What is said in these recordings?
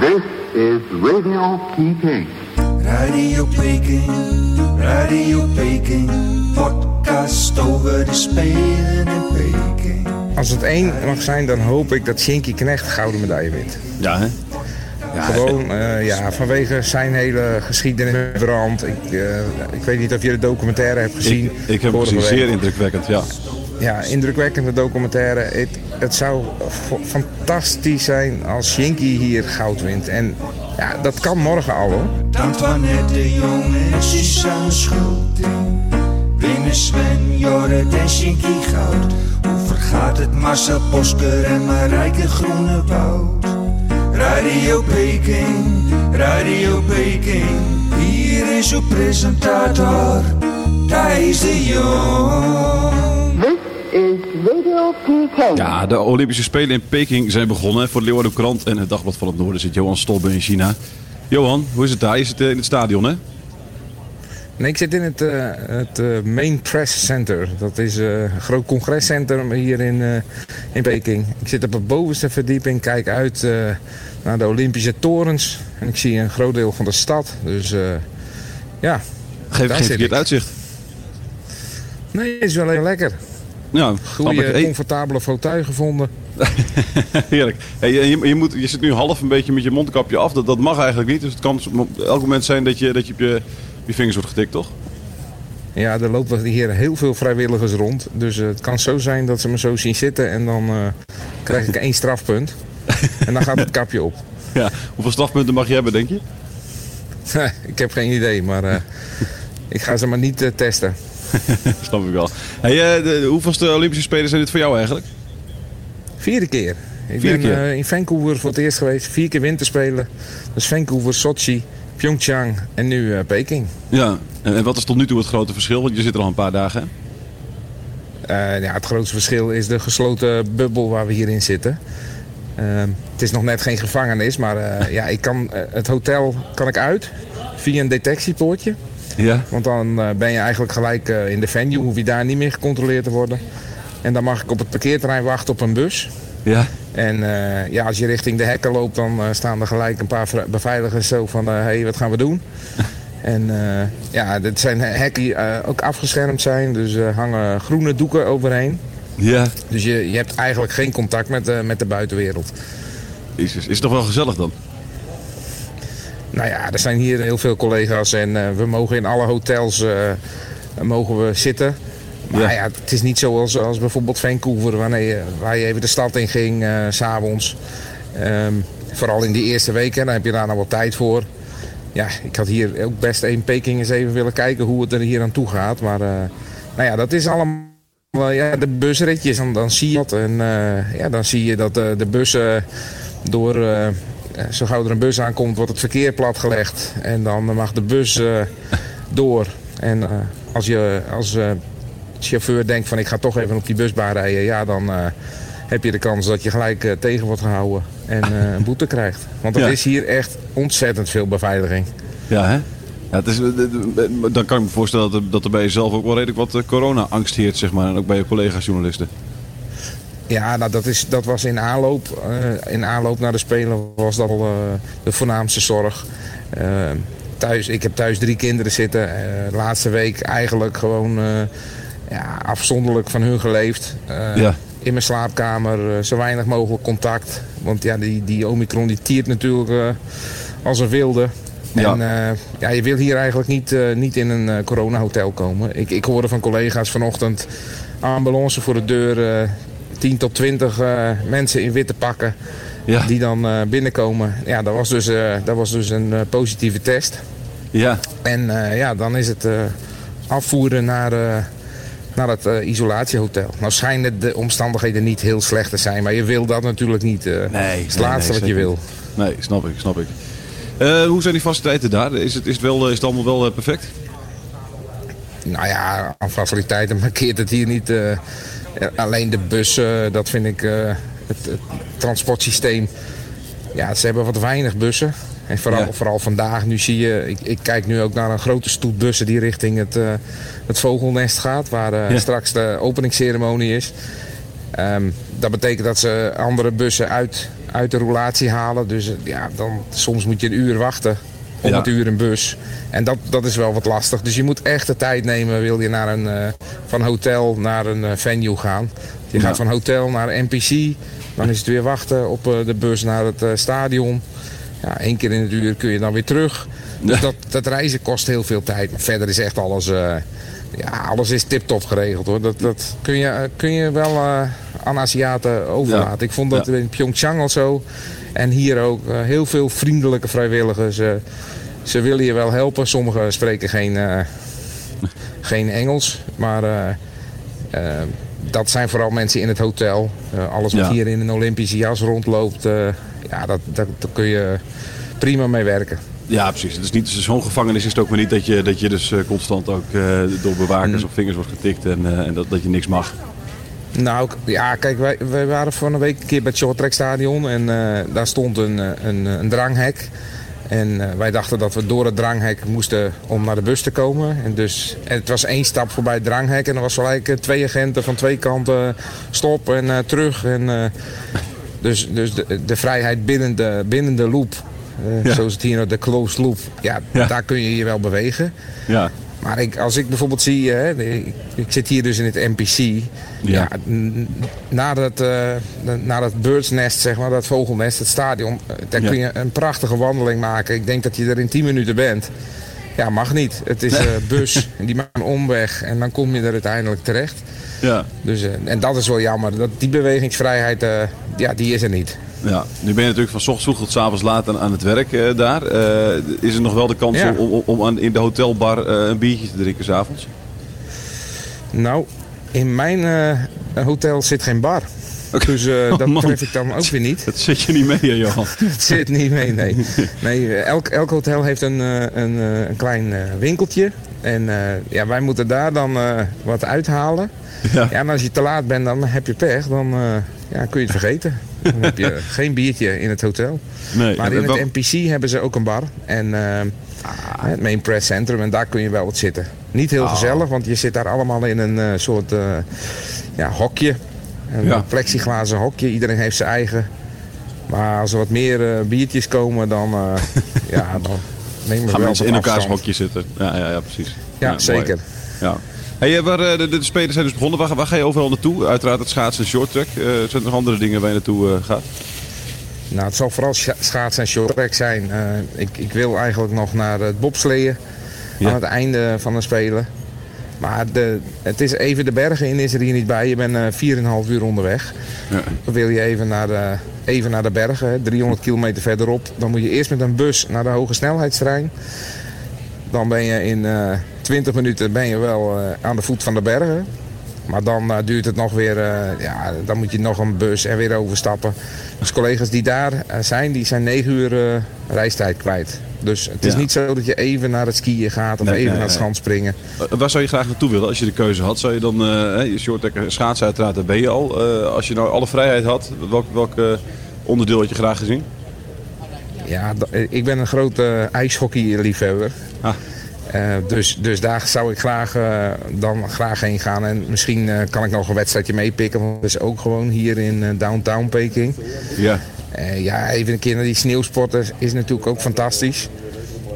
This is Radio Peking. Radio Peking, Radio Peking, podcast over de Spelen in Peking. Als het één mag zijn, dan hoop ik dat Shinky Knecht gouden medaille wint. Ja, hè? Gewoon eh, ja, vanwege zijn hele geschiedenis met brand. Ik, eh, ik weet niet of je de documentaire hebt gezien. Ik, ik heb het vorige gezien, week. zeer indrukwekkend, ja. Ja, indrukwekkende documentaire. Het, het zou fantastisch zijn als Shinky hier goud wint. En ja, dat kan morgen al hoor. Antoinette de Jong en Suzanne Schulting. Winnen Sven, Jorrit en Shinky Goud. Hoe vergaat het Marcel Bosker en Marijke Groenewoud? Radio Peking, Radio Peking. Hier is uw presentator, Thijs de Jong. Ja, de Olympische Spelen in Peking zijn begonnen. Voor de Leeuwarden Krant en het Dagblad van het Noorden zit Johan Stolbe in China. Johan, hoe is het daar? Je zit eh, in het stadion, hè? Nee, ik zit in het, eh, het eh, Main Press Center. Dat is een groot congrescentrum hier in, eh, in Peking. Ik zit op de bovenste verdieping, kijk uit eh, naar de Olympische torens. En ik zie een groot deel van de stad. Dus eh, ja, Geef Daar geen zit verkeerd ik. uitzicht. nee, het is wel heel lekker. Ja, Goede, comfortabele fauteuil gevonden. heerlijk. Hey, je, je, moet, je zit nu half een beetje met je mondkapje af. Dat, dat mag eigenlijk niet. Dus het kan op elk moment zijn dat je, dat je op je, je vingers wordt getikt, toch? Ja, er lopen hier heel veel vrijwilligers rond. Dus eh, het kan zo zijn dat ze me zo zien zitten en dan eh, krijg ik één strafpunt. en dan gaat het kapje op. Ja. Hoeveel strafpunten mag je hebben, denk je? ik heb geen idee, maar eh, ik ga ze maar niet testen. Snap ik wel. Hey, eh, de, hoeveelste Olympische Spelen zijn dit voor jou eigenlijk? Vierde keer. Ik Vierde ben keer? eh, in Vancouver voor het eerst geweest. Vier keer winterspelen. Dus Vancouver, Sochi, Pyeongchang en nu eh, Peking. Ja. En, en wat is tot nu toe het grote verschil? Want je zit er al een paar dagen, ja, het grootste verschil is de gesloten bubbel waar we hierin zitten. Het is nog net geen gevangenis, maar ja, ik kan, het hotel kan ik uit via een detectiepoortje. Ja. Want dan eh, ben je eigenlijk gelijk eh, in de venue, hoef je daar niet meer gecontroleerd te worden. En dan mag ik op het parkeerterrein wachten op een bus. Ja. En eh, ja, als je richting de hekken loopt, dan staan er gelijk een paar beveiligers zo van... hé, hey, wat gaan we doen? en ja, dit zijn hekken die ook afgeschermd zijn. Dus er hangen groene doeken overheen. Ja. Dus je, je hebt eigenlijk geen contact met, de met de buitenwereld. Jezus. Is het toch wel gezellig dan? Nou ja, er zijn hier heel veel collega's en eh, we mogen in alle hotels eh, mogen we zitten. Maar Ja. ja. het is niet zoals als bijvoorbeeld Vancouver, wanneer je, waar je even de stad in ging, eh, s s'avonds. Ehm, vooral in die eerste weken, dan heb je daar nog wat tijd voor. Ja, ik had hier ook best één Peking eens even willen kijken hoe het er hier aan toe gaat. Maar eh, nou ja, dat is allemaal ja, de busritjes. Dan, dan zie je dat. En eh, ja, dan zie je dat eh, de bussen door... eh, zo gauw er een bus aankomt, wordt het verkeer platgelegd. En dan mag de bus eh, door. En eh, als je als chauffeur denkt van ik ga toch even op die busbaan rijden... ja, dan heb je de kans dat je gelijk tegen wordt gehouden en een boete krijgt. Want er Ja. is hier echt ontzettend veel beveiliging. Ja, hè? Ja, het is, dan kan ik me voorstellen dat er, dat er bij jezelf ook wel redelijk wat corona-angst heert, zeg maar. En ook bij je collega's journalisten. Ja, nou, dat, is, dat was in aanloop. eh, in aanloop naar de Spelen was dat al eh, de voornaamste zorg. Eh, thuis, ik heb thuis drie kinderen zitten. Laatste week eigenlijk gewoon ja, afzonderlijk van hun geleefd. Ja. In mijn slaapkamer, zo weinig mogelijk contact. Want ja, die, die Omicron die tiert natuurlijk als een wilde. Ja. En ja, je wil hier eigenlijk niet, niet in een eh coronahotel komen. Ik, ik hoorde van collega's vanochtend ambulance voor de deur. Eh 10 tot 20 eh, mensen in witte pakken Ja. die dan eh, binnenkomen. Ja, dat was dus, eh, dat was dus een positieve test. Ja. En ja, dan is het afvoeren naar, naar het eh, isolatiehotel. Nou schijnen de omstandigheden niet heel slecht te zijn, maar je wil dat natuurlijk niet. Nee, het is het nee, laatste nee, wat je wil. Nee, snap ik, snap ik. Hoe zijn die faciliteiten daar? Is het, is het, wel, is het allemaal wel perfect? Nou ja, aan faciliteiten markeert het hier niet. Alleen de bussen, dat vind ik eh, het, het transportsysteem. Ja, ze hebben wat weinig bussen. En vooral, Ja. vooral vandaag, nu zie je, ik, ik kijk nu ook naar een grote stoet bussen die richting het, eh, het vogelnest gaat, waar eh, Ja. straks de openingsceremonie is. Ehm, dat betekent dat ze andere bussen uit, uit de roulatie halen. Dus ja, dan, soms moet je een uur wachten om Ja. het uur een bus. En dat, dat is wel wat lastig. Dus je moet echt de tijd nemen, wil je naar een, eh, van hotel naar een eh, venue gaan. Je Ja. gaat van hotel naar NPC, dan is het weer wachten op eh, de bus naar het stadion. Ja, één keer in het uur kun je dan weer terug. Dus dat, dat reizen kost heel veel tijd. Maar verder is echt alles, ja, alles is tip-top geregeld hoor. Dat, dat kun, je, kun je wel eh, aan Aziaten overlaten. Ja. Ik vond dat Ja. in Pyeongchang al zo. En hier ook eh, heel veel vriendelijke vrijwilligers. eh, ze willen je wel helpen. Sommigen spreken geen, geen Engels. Maar dat zijn vooral mensen in het hotel. Alles wat Ja. hier in een Olympische jas rondloopt. ja, dat, dat, daar kun je prima mee werken. Ja, precies. Het is niet zo'n gevangenis is het ook maar niet dat je, dat je dus eh, constant ook eh, door bewakers op vingers wordt getikt en, eh, en dat, dat je niks mag. Nou, ja, kijk, wij, wij waren van een week een keer bij het Shorttrack Stadion en daar stond een, een, een dranghek. En wij dachten dat we door het dranghek moesten om naar de bus te komen. En, dus, en het was één stap voorbij het dranghek en er was gelijk twee agenten van twee kanten stop en terug. En, dus dus de, de vrijheid binnen de, binnen de loop, Ja. zoals het hier de closed loop, ja, Ja. daar kun je je wel bewegen. Ja, Maar ik, als ik bijvoorbeeld zie, hè, ik, ik zit hier dus in het NPC. Ja. na, dat, eh, na dat birdsnest, zeg maar, dat vogelnest, het stadion, eh, daar kun je een prachtige wandeling maken. Ik denk dat je er in 10 minuten bent. Ja, mag niet. Het is eh bus en die maakt een omweg en dan kom je er uiteindelijk terecht. ja, Dus, eh, en dat is wel jammer. Dat, die bewegingsvrijheid, eh, ja, die is er niet. ja. Nu ben je natuurlijk van ochtends vroeg tot 's avonds laat aan, aan het werk eh, daar. Is er nog wel de kans Ja. om, om, om aan, in de hotelbar een biertje te drinken s'avonds? Nou, in mijn hotel zit geen bar. Dus eh, Oh, dat man. tref ik dan ook weer niet. Dat zit je niet mee, hè, Johan. Het zit niet mee, nee. nee eh, elk, elk hotel heeft een, eh, een, een klein winkeltje. En ja, wij moeten daar dan wat uithalen. Ja. Ja, en als je te laat bent, dan heb je pech. Dan ja, kun je het vergeten. Dan heb je geen biertje in het hotel. Nee, Maar in wel- het NPC hebben ze ook een bar. En eh, het Main Press Centrum. En daar kun je wel wat zitten. Niet heel gezellig, want je zit daar allemaal in een soort ja, hokje. Een Ja. plexiglazen hokje. Iedereen heeft zijn eigen. Maar als er wat meer eh, biertjes komen, dan, eh, ja, dan nemen we gaan mensen in elkaars hokje zitten. Ja, ja, ja precies. Ja, zeker. Ja. Hey, eh, waar, de, de spelers zijn dus begonnen. Waar, waar ga je overal naartoe? Uiteraard het schaatsen en shorttrack. Eh zijn er nog andere dingen waar je naartoe gaat? Nou, het zal vooral scha- schaatsen en shorttrack zijn. Eh, ik, ik wil eigenlijk nog naar het bobsleeën Ja. aan het einde van de Spelen. Maar de, het is even de bergen in is er hier niet bij. Je bent eh 4,5 uur onderweg. Ja. Dan wil je even naar de, even naar de bergen, hè, 300 kilometer verderop. Dan moet je eerst met een bus naar de hoge snelheidstrein. Dan ben je in eh 20 minuten ben je wel eh, aan de voet van de bergen. Maar dan eh, duurt het nog weer, eh, ja, dan moet je nog een bus en weer overstappen. Dus collega's die daar eh, zijn, die zijn 9 uur eh, reistijd kwijt. Dus het is Ja. niet zo dat je even naar het skiën gaat of Nee, even nee, naar het schanspringen. Eh, waar zou je graag naartoe willen als je de keuze had? Zou je dan, eh je shorttrack schaatsen uiteraard, daar ben je al. Eh, als je nou alle vrijheid had, welk, welk onderdeel had je graag gezien? Ja, ik ben een grote ijshockeyliefhebber. Ah. Dus, dus daar zou ik graag, dan graag heen gaan. En misschien kan ik nog een wedstrijdje meepikken. Want het is ook gewoon hier in downtown Peking. Ja. Eh, ja, even een keer naar die sneeuwsporten is natuurlijk ook fantastisch.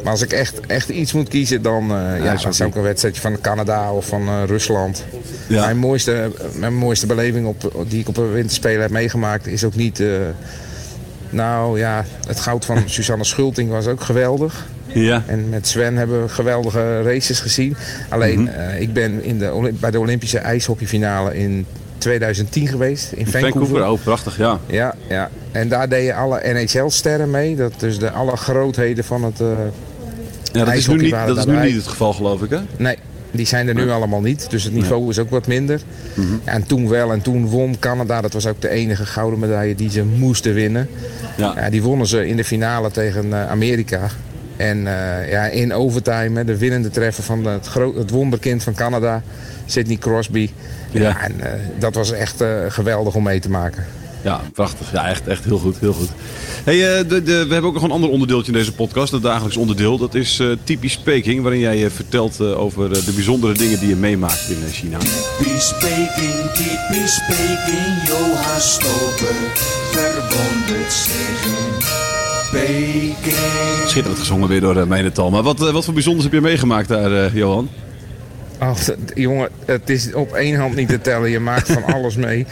Maar als ik echt, echt iets moet kiezen, dan, eh, ja, dan zou ik een wedstrijdje van Canada of van eh, Rusland. Ja. Mijn, mooiste, mijn mooiste beleving op, die ik op een winterspelen heb meegemaakt is ook niet... nou ja, het goud van Suzanne Schulting was ook geweldig. Ja. En met Sven hebben we geweldige races gezien. Alleen, Mhm. ik ben in de, bij de Olympische ijshockeyfinale in 2010 2010 geweest in Vancouver. Vancouver, oh prachtig, ja. Ja, ja. En daar deden alle NHL-sterren mee. Dat dus de alle grootheden van het... eh, ja dat is nu, niet, dat is nu niet het geval geloof ik hè? nee, die zijn er nu allemaal niet. Dus het niveau is ook wat minder. Mhm. En toen wel. En toen won Canada. Dat was ook de enige gouden medaille die ze moesten winnen. Ja. Ja, die wonnen ze in de finale tegen eh, Amerika. En eh, ja, in overtime, de winnende treffer van het, het wonderkind van Canada, Sidney Crosby. Ja. Ja. en dat was echt geweldig om mee te maken. Ja, prachtig. Ja, echt, echt heel goed. Heel goed. Hey, eh, de, de, we hebben ook nog een ander onderdeeltje in deze podcast, het dagelijks onderdeel. Dat is eh, typisch speaking, waarin jij eh, vertelt over de bijzondere dingen die je meemaakt in China. Typisch speaking, typisch speaking, Johan Stoper, verwonderd zich in Peking. Schitterend gezongen weer door uh, Meinetal. Maar wat, wat voor bijzonders heb je meegemaakt daar, Johan? Dat- jongen, het is op één hand niet te tellen. Je maakt van alles mee.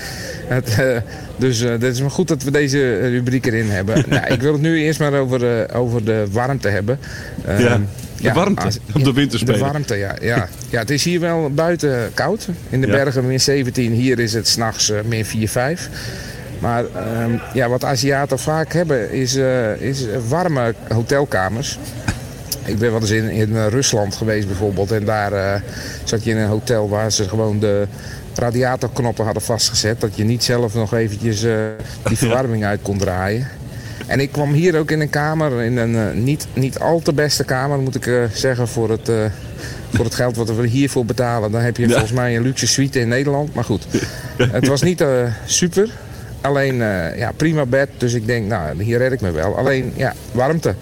Het, eh, dus eh, het is maar goed dat we deze rubriek erin hebben. nou, ik wil het nu eerst maar over, eh, over de warmte hebben. Ehm, Ja, de warmte als- op de winterspelen. De warmte, ja, ja. ja. Het is hier wel buiten koud. In de Ja. bergen min 17. Hier is het s'nachts uh, min 4, 5. Maar ehm, ja, wat Aziaten vaak hebben is, eh, is warme hotelkamers. Ik ben wel eens in, in eh, Rusland geweest bijvoorbeeld. En daar eh, zat je in een hotel waar ze gewoon de radiatorknoppen hadden vastgezet. Dat je niet zelf nog eventjes eh, die verwarming uit kon draaien. En ik kwam hier ook in een kamer, in een niet, niet al te beste kamer moet ik zeggen voor het, voor het geld wat we hiervoor betalen. Dan heb je Ja. volgens mij een luxe suite in Nederland. Maar goed, het was niet super. Alleen ja, prima bed, dus ik denk nou hier red ik me wel. Alleen ja, warmte.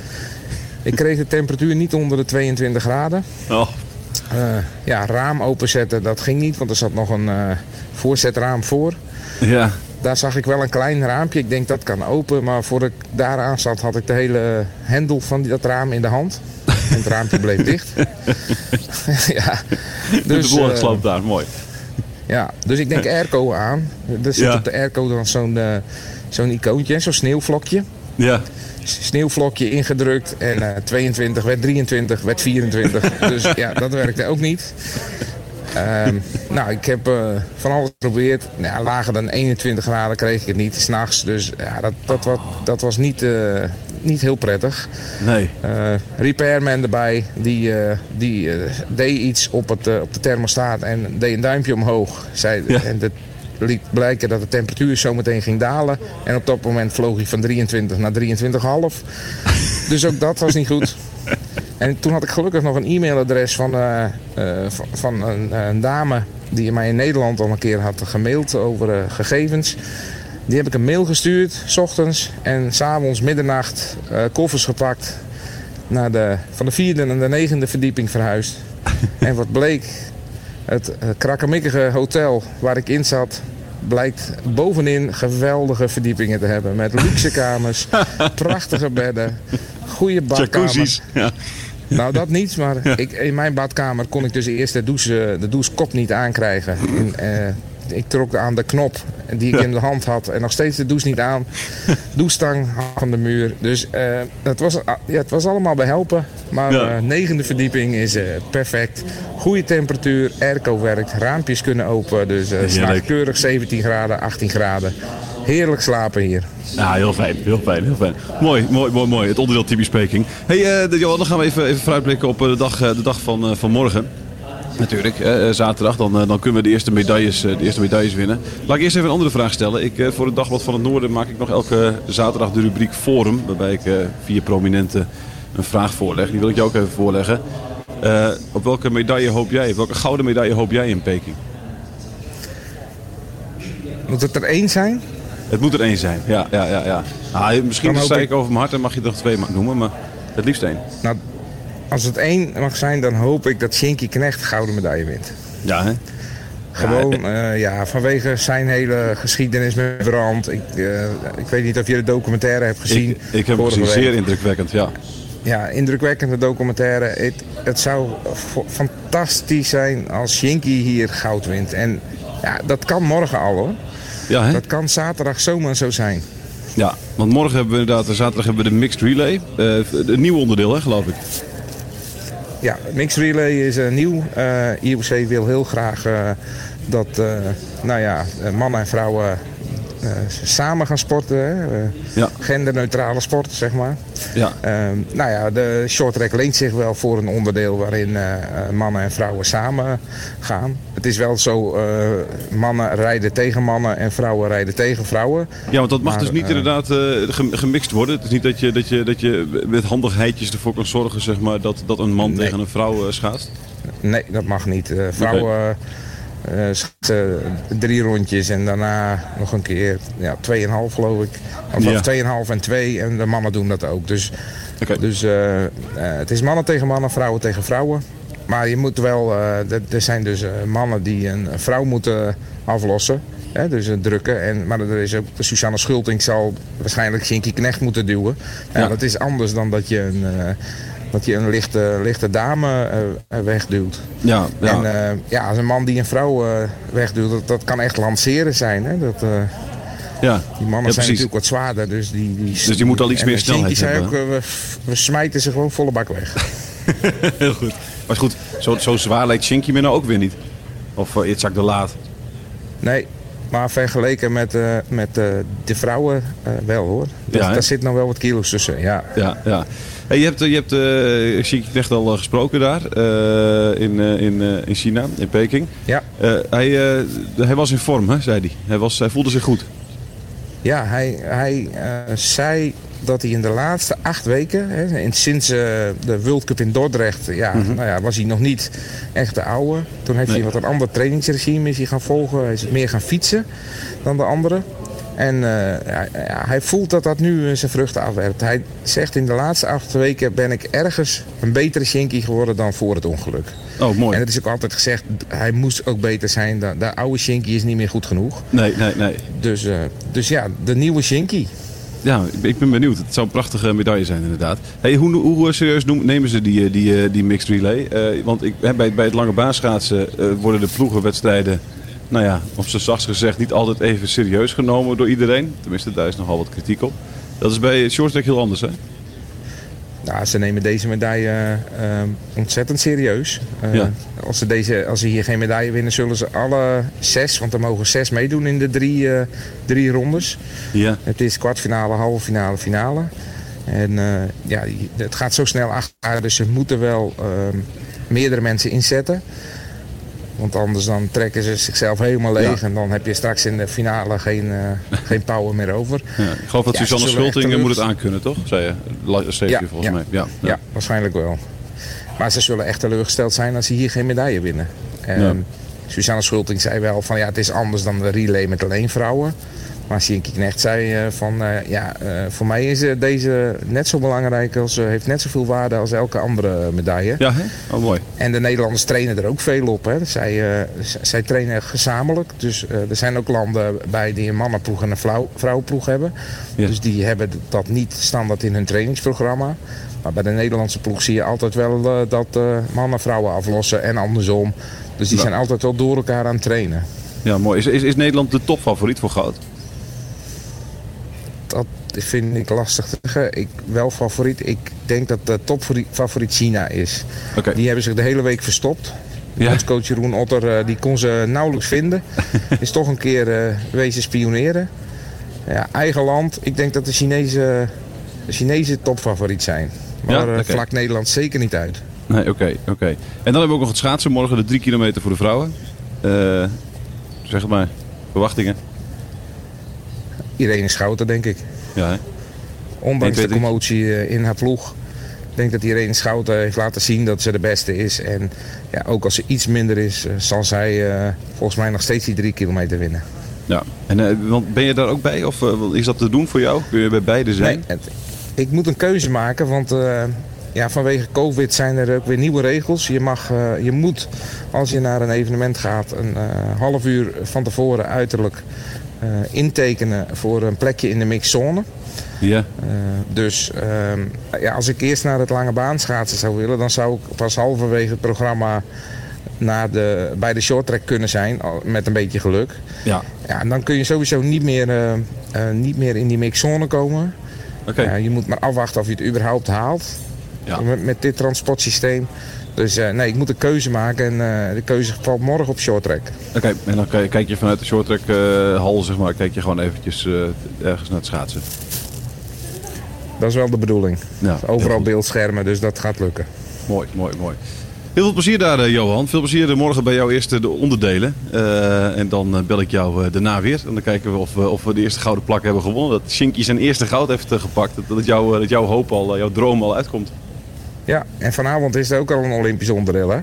Ik kreeg de temperatuur niet onder de 22 graden. Oh, Eh, ja, raam openzetten, dat ging niet, want er zat nog een eh, voorzetraam voor. ja. Daar zag ik wel een klein raampje. Ik denk dat kan open. Maar voor ik daaraan zat had ik de hele hendel van dat raam in de hand. En het raampje bleef dicht. ja, Dus, de eh, boel gesloopt daar, mooi. ja, dus ik denk airco aan. Er zit Ja. op de airco dan zo'n eh, zo'n icoontje, zo'n sneeuwvlokje. Ja. Sneeuwvlokje ingedrukt en eh, 22 werd 23, werd 24. dus ja, dat werkte ook niet. Ehm, nou, ik heb eh, van alles geprobeerd. Nou, lager dan 21 graden kreeg ik het niet, s'nachts. Dus ja, dat, dat, wat, dat was niet, eh, niet heel prettig. Nee. Eh, repairman erbij, die, eh, die eh, deed iets op, het, eh, op de thermostaat en deed een duimpje omhoog. Zei, Ja. En dat liet blijken dat de temperatuur zometeen ging dalen. En op dat moment vloog hij van 23 naar 23,5. dus ook dat was niet goed. En toen had ik gelukkig nog een e-mailadres van, eh, eh, van, een, een dame die mij in Nederland al een keer had gemaild over eh, gegevens. Die heb ik een mail gestuurd, s ochtends en s'avonds middernacht koffers gepakt. Naar de, van de vierde naar de negende verdieping verhuisd. en wat bleek, het uh, krakkemikkige hotel waar ik in zat, blijkt bovenin geweldige verdiepingen te hebben. Met luxe kamers, prachtige bedden, goede badkamers. Ja. Nou, dat niet, maar ik, in mijn badkamer kon ik dus eerst de, douche, de douchekop niet aankrijgen. En, eh, ik trok aan de knop die ik in de hand had en nog steeds de douche niet aan. Douchestang van de muur. Dus eh, het, was, ja, het was allemaal behelpen. Maar Ja. eh, negende verdieping is eh, perfect. Goede temperatuur, airco werkt, raampjes kunnen open. Dus Heerlijk. keurig 17 graden, 18 graden. Heerlijk slapen hier. Ja, heel fijn, heel fijn, heel fijn. Mooi, mooi, mooi, mooi. Het onderdeel typisch speaking. hey, Johan, dan gaan we even, even vooruitblikken op de dag, de dag van, van morgen. Natuurlijk, eh, zaterdag, dan, eh, dan kunnen we de eerste, medailles, eh, de eerste medailles winnen. Laat ik eerst even een andere vraag stellen. Ik, voor het Dagblad van het Noorden maak ik nog elke zaterdag de rubriek Forum. Waarbij ik vier prominenten een vraag voorleg. Die wil ik jou ook even voorleggen. Op welke medaille hoop jij, op welke gouden medaille hoop jij in Peking? Moet het er één zijn? Het moet er één zijn, ja. ja, ja, ja. Nou, misschien zei ik- over mijn hart en mag je er nog twee noemen, maar het liefst één. Nou, als het één mag zijn, dan hoop ik dat Shinky Knecht gouden medaille wint. Ja, hè? Gewoon, eh, ja, vanwege zijn hele geschiedenis met brand. Ik, eh, ik weet niet of je de documentaire hebt gezien. Ik, ik heb gezien, zeer indrukwekkend, ja. Ja, indrukwekkende documentaire. Het, het zou fantastisch zijn als Shinky hier goud wint. En ja, dat kan morgen al hoor. Ja, hè? Dat kan zaterdag zomaar zo zijn. ja, want morgen hebben we inderdaad, zaterdag hebben we de mixed relay. Eh een nieuw onderdeel, hè, geloof ik. Ja, mixed relay is eh, nieuw. Eh IOC wil heel graag eh, dat nou ja, mannen en vrouwen samen gaan sporten. Hè? Eh, Ja. Genderneutrale sport, zeg maar. Ja. Ehm, nou ja, de short track leent zich wel voor een onderdeel waarin eh, eh, mannen en vrouwen samen gaan. Het is wel zo, eh, mannen rijden tegen mannen en vrouwen rijden tegen vrouwen. Ja, want dat mag Maar, dus niet eh, inderdaad eh, gem- gemixt worden. Het is niet dat je, dat je, dat je met handigheidjes ervoor kan zorgen zeg maar, dat, dat een man Nee. tegen een vrouw eh, schaatst. Nee, dat mag niet. Eh, vrouwen eh, drie rondjes en daarna nog een keer ja, 2,5 geloof ik. Of, Ja. of 2,5 en 2 en de mannen doen dat ook. Dus, dus eh, eh, het is mannen tegen mannen, vrouwen tegen vrouwen. Maar je moet wel, eh, er- zijn dus eh, mannen die een vrouw moeten aflossen. Hè, dus eh, drukken. En, maar er is ook Susanne Schulting zal waarschijnlijk Shinky Knecht moeten duwen. Ja. Dat is anders dan dat je een, eh, dat je een lichte, lichte dame eh, wegduwt. Ja, ja. En eh, ja, als een man die een vrouw eh, wegduwt, dat, dat kan echt lanceren zijn. Hè? Dat, eh, ja. die mannen Ja, zijn natuurlijk wat zwaarder. Dus die, die, Dus die moeten al iets meer snelheid ook, hebben. eh, we, we smijten ze gewoon volle bak weg. Heel goed. Maar goed, zo, zo zwaar lijkt Shinky me nou ook weer niet. Of uh, Itzhak de Laat. Nee, maar vergeleken met, eh, met eh, de vrouwen eh, wel hoor. Dat, Ja, daar zit nog wel wat kilo's tussen. Ja. Ja, ja. Hey, je hebt, eh, je hebt eh Shinky Knecht al eh, gesproken daar eh, in, in, in China, in Peking. Ja. Hij, hij was in vorm, hè, zei hij. Hij, was, hij voelde zich goed. Ja, hij, hij zei dat hij in de laatste acht weken, hè, en sinds de World Cup in Dordrecht, ja, nou ja, was hij nog niet echt de oude. Toen heeft Nee. hij wat een ander trainingsregime is hij gaan volgen. Hij is meer gaan fietsen dan de anderen. En eh, ja, ja, hij voelt dat dat nu eh, zijn vruchten afwerpt. Hij zegt in de laatste acht weken ben ik ergens een betere Shinky geworden dan voor het ongeluk. Oh, mooi. En het is ook altijd gezegd, hij moest ook beter zijn. De, de oude Shinky is niet meer goed genoeg. Nee, nee, nee. Dus, eh, dus ja, de nieuwe Shinky. Ja, ik- ben benieuwd. Het zou een prachtige medaille zijn inderdaad. Hey, hoe, hoe eh, serieus nemen ze die, eh, die, eh, die mixed relay? Eh, want ik, bij, bij het lange baanschaatsen eh, worden de ploegenwedstrijden, nou ja, op z'n zachtst gezegd, niet altijd even serieus genomen door iedereen. Tenminste, daar is nogal wat kritiek op. Dat is bij shorttrack heel anders, hè? Nou, ze nemen deze medaille eh, ontzettend serieus. Eh, Ja. als, ze deze, als ze hier geen medaille winnen, zullen ze alle zes, want er mogen zes meedoen in de drie, eh, drie rondes. Ja. Het is kwartfinale, halve finale, finale. En eh, ja, het gaat zo snel achter, dus ze moeten wel eh, meerdere mensen inzetten. Want anders dan trekken ze zichzelf helemaal leeg Ja. en dan heb je straks in de finale geen, eh, geen power meer over. ja. Ik geloof dat Ja, Suzanne echt Schulting eh, moet het aankunnen, toch? Zei je, schreef je volgens mij. Ja, Ja, waarschijnlijk wel. Maar ze zullen echt teleurgesteld zijn als ze hier geen medaille winnen. En Ja. Suzanne Schulting zei wel van ja, het is anders dan de relay met alleen vrouwen. Maar Shinky Knecht zei eh, van eh, ja, eh, voor mij is deze net zo belangrijk als, heeft net zoveel waarde als elke andere medaille. Ja, hè? Oh, mooi. En de Nederlanders trainen er ook veel op. Hè. Zij, zij trainen gezamenlijk. Dus er zijn ook landen bij die een mannenploeg en een vrouw- vrouwenploeg hebben. Ja. Dus die hebben dat niet standaard in hun trainingsprogramma. Maar bij de Nederlandse ploeg zie je altijd wel dat mannen vrouwen aflossen en andersom. Dus die Ja. zijn altijd wel door elkaar aan het trainen. Ja, mooi. Is, is, is Nederland de topfavoriet voor goud? Vind ik lastig te zeggen. Ik wel favoriet. Ik denk dat de topfavoriet China is. Die hebben zich de hele week verstopt. Ja. Bondscoach Jeroen Otter eh, die kon ze nauwelijks vinden. is toch een keer eh, wezen spioneren. Ja, eigen land. Ik denk dat de Chinese, de Chinese topfavoriet zijn. Maar Ja? eh, vlak Nederland zeker niet uit. Nee, oké, oké. En dan hebben we ook nog het schaatsen. Morgen de drie kilometer voor de vrouwen. Zeg het maar. Verwachtingen? Irene Schouten denk ik. Ja? Ondanks de commotie eh, in haar ploeg. Ik denk dat Irene Schouten heeft laten zien dat ze de beste is. En ja, ook als ze iets minder is, eh, zal zij eh, volgens mij nog steeds die drie kilometer winnen. ja. En want ben je daar ook bij? Of is dat te doen voor jou? Kun je bij beide zijn? Nee, het- ik moet een keuze maken, want ja, vanwege COVID zijn er ook weer nieuwe regels. Je, mag, je moet, als je naar een evenement gaat, een half uur van tevoren uiterlijk intekenen voor een plekje in de mixzone. Ja. Eh, dus ehm, ja, als ik eerst naar het lange baan schaatsen zou willen, dan zou ik pas halverwege het programma naar de, bij de short track kunnen zijn, met een beetje geluk. Ja. Ja, en dan kun je sowieso niet meer, eh, eh, niet meer in die mixzone komen. Oké. Je moet maar afwachten of je het überhaupt haalt Ja. met, met dit transportsysteem. Dus eh, nee, ik moet een keuze maken en eh, de keuze valt morgen op short track. Oké, en dan kijk- je vanuit de shorttrack eh hal, zeg maar, kijk je gewoon eventjes ergens naar het schaatsen. Dat is wel de bedoeling. Ja, Overal beeldschermen, dus dat gaat lukken. Mooi, mooi, mooi. Heel veel plezier daar, Johan. Veel plezier morgen bij jouw eerste de onderdelen. En dan bel ik jou daarna weer. En dan kijken we of, we of we de eerste gouden plak hebben gewonnen. Dat Shinky zijn eerste goud heeft gepakt. Dat, dat, jouw, dat jouw hoop al, jouw droom al uitkomt. Ja, en vanavond is er ook al een Olympisch onderdeel, hè?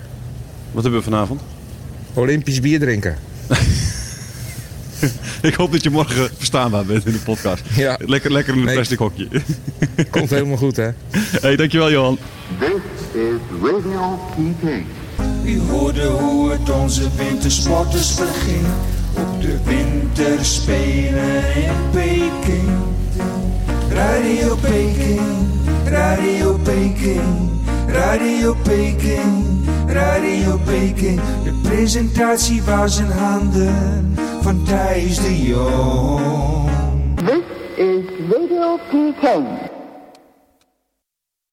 Wat hebben we vanavond? Olympisch bier drinken. Ik hoop dat je morgen verstaanbaar bent in de podcast. Ja. Lekker, lekker in een Nee. plastic hokje. Komt helemaal goed, hè? hey, dankjewel Johan. This is Radio PK. U hoorde hoe het onze wintersporters begint op de winterspelen in Peking. Radio Peking, Radio Peking, Radio Peking, Radio Peking. De presentatie was in handen van Thijs de Jong. This is Radio PK.